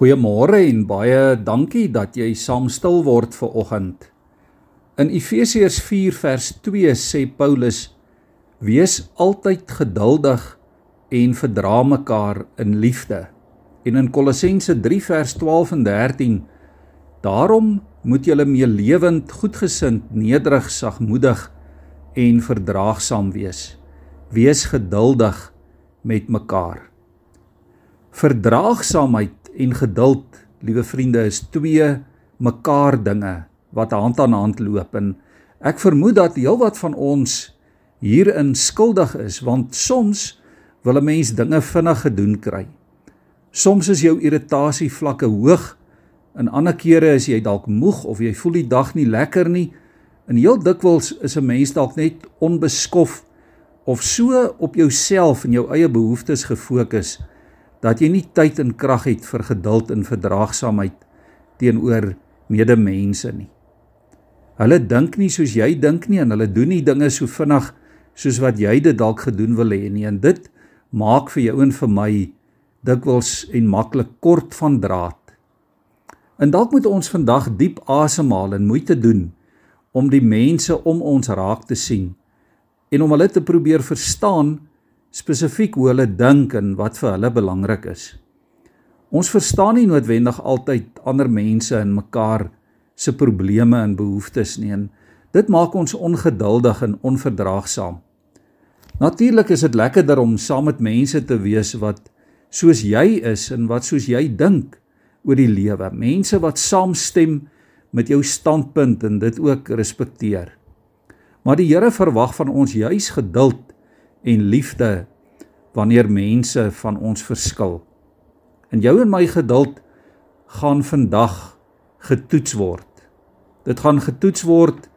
Goeiemôre en baie dankie dat jy saam stil word vir oggend. In Efesiërs 4 vers 2 sê Paulus: Wees altyd geduldig en verdra mekaar in liefde. En in Kolossense 3 vers 12 en 13: Daarom moet julle meelewend, goedgesind, nederig, sagmoedig en verdraagsaam wees. Wees geduldig met mekaar. Verdraagsaamheid en geduld, liewe vriende, is twee mekaar dinge wat hand aan hand loop en ek vermoed dat heelwat van ons hierin skuldig is want soms wil 'n mens dinge vinnig gedoen kry. Soms is jou irritasie vlakke hoog en ander kere is jy dalk moeg of jy voel die dag nie lekker nie. En heel dikwels is 'n mens dalk net onbeskof of so op jouself en jou eie behoeftes gefokus dat jy nie tyd en krag het vir geduld en verdraagsaamheid teenoor medemense nie. Hulle dink nie soos jy dink nie en hulle doen nie dinge so vinnig soos wat jy dit dalk gedoen wil hê nie en dit maak vir jou en vir my dikwels en maklik kort van draad. En dalk moet ons vandag diep asemhaal en moeite doen om die mense om ons raak te sien en om hulle te probeer verstaan spesifiek hoe hulle dink en wat vir hulle belangrik is. Ons verstaan nie noodwendig altyd ander mense en mekaar se probleme en behoeftes nie en dit maak ons ongeduldig en onverdraagsaam. Natuurlik is dit lekkerder om saam met mense te wees wat soos jy is en wat soos jy dink oor die lewe. Mense wat saamstem met jou standpunt en dit ook respekteer. Maar die Here verwag van ons juis geduld en liefde wanneer mense van ons verskil. En jou en my geduld gaan vandag getoets word. Dit gaan getoets word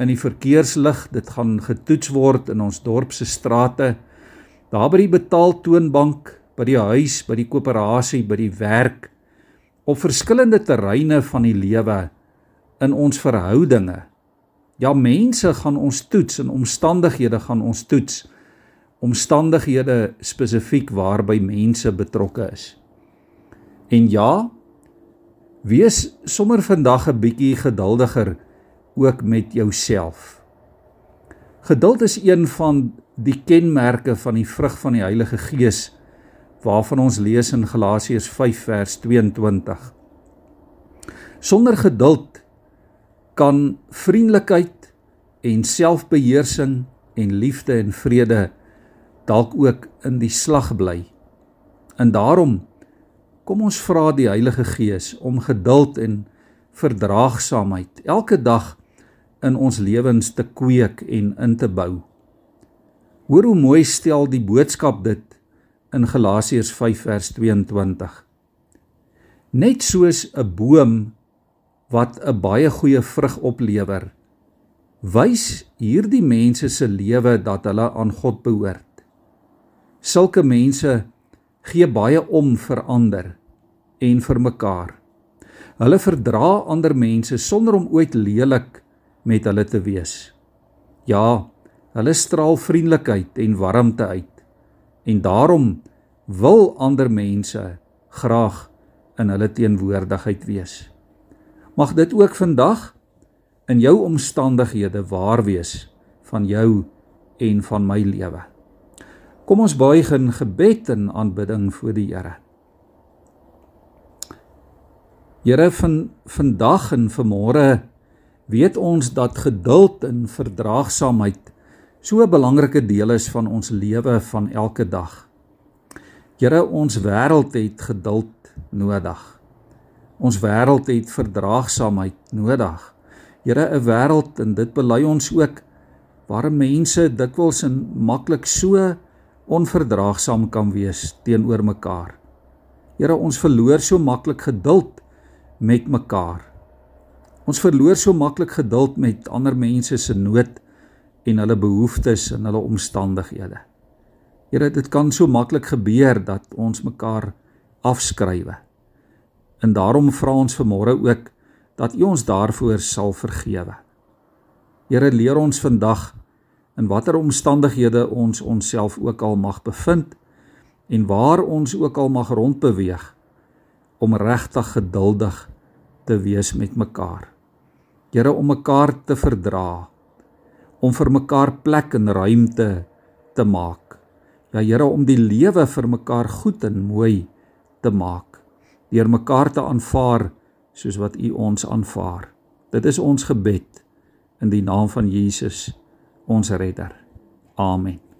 in die verkeerslig, dit gaan getoets word in ons dorp se strate, daar by die betaaltoonbank, by die huis, by die koöperasie, by die werk, op verskillende terreine van die lewe in ons verhoudinge. Ja, mense gaan ons toets en omstandighede gaan ons toets omstandighede spesifiek waarby mense betrokke is. En ja, wees sommer vandag 'n bietjie geduldiger ook met jouself. Geduld is een van die kenmerke van die vrug van die Heilige Gees waarvan ons lees in Galasiërs 5 vers 22. Sonder geduld kan vriendelikheid en selfbeheersing en liefde en vrede dalk ook in die slag bly. En daarom kom ons vra die Heilige Gees om geduld en verdraagsaamheid elke dag in ons lewens te kweek en in te bou. Hoor hoe mooi stel die boodskap dit in Galasiërs 5 vers 22. Net soos 'n boom wat 'n baie goeie vrug oplewer, wys hierdie mense se lewe dat hulle aan God behoort. Sulke mense gee baie om vir ander en vir mekaar. Hulle verdra ander mense sonder om ooit lelik met hulle te wees. Ja, hulle straal vriendelikheid en warmte uit en daarom wil ander mense graag in hulle teenwoordigheid wees. Mag dit ook vandag in jou omstandighede waar wees van jou en van my lewe. Kom ons buig in gebed en aanbidding voor die Here. Here van vandag en vanmôre weet ons dat geduld en verdraagsaamheid so 'n belangrike deel is van ons lewe van elke dag. Here, ons wêreld het geduld nodig. Ons wêreld het verdraagsaamheid nodig. Here, 'n wêreld en dit bely ons ook waar mense dikwels en maklik so onverdraagsaam kan wees teenoor mekaar. Here, ons verloor so maklik geduld met mekaar. Ons verloor so maklik geduld met ander mense se nood en hulle behoeftes en hulle omstandighede. Here, dit kan so maklik gebeur dat ons mekaar afskrywe. En daarom vra ons vanmôre ook dat U ons daarvoor sal vergewe. Here, leer ons vandag in watter omstandighede ons onsself ook al mag bevind en waar ons ook al mag rondbeweeg om regtig geduldig te wees met mekaar. Here om mekaar te verdra, om vir mekaar plek en ruimte te maak. Ja Here om die lewe vir mekaar goed en mooi te maak deur mekaar te aanvaar soos wat U ons aanvaar. Dit is ons gebed in die naam van Jesus, ons redder. Amen.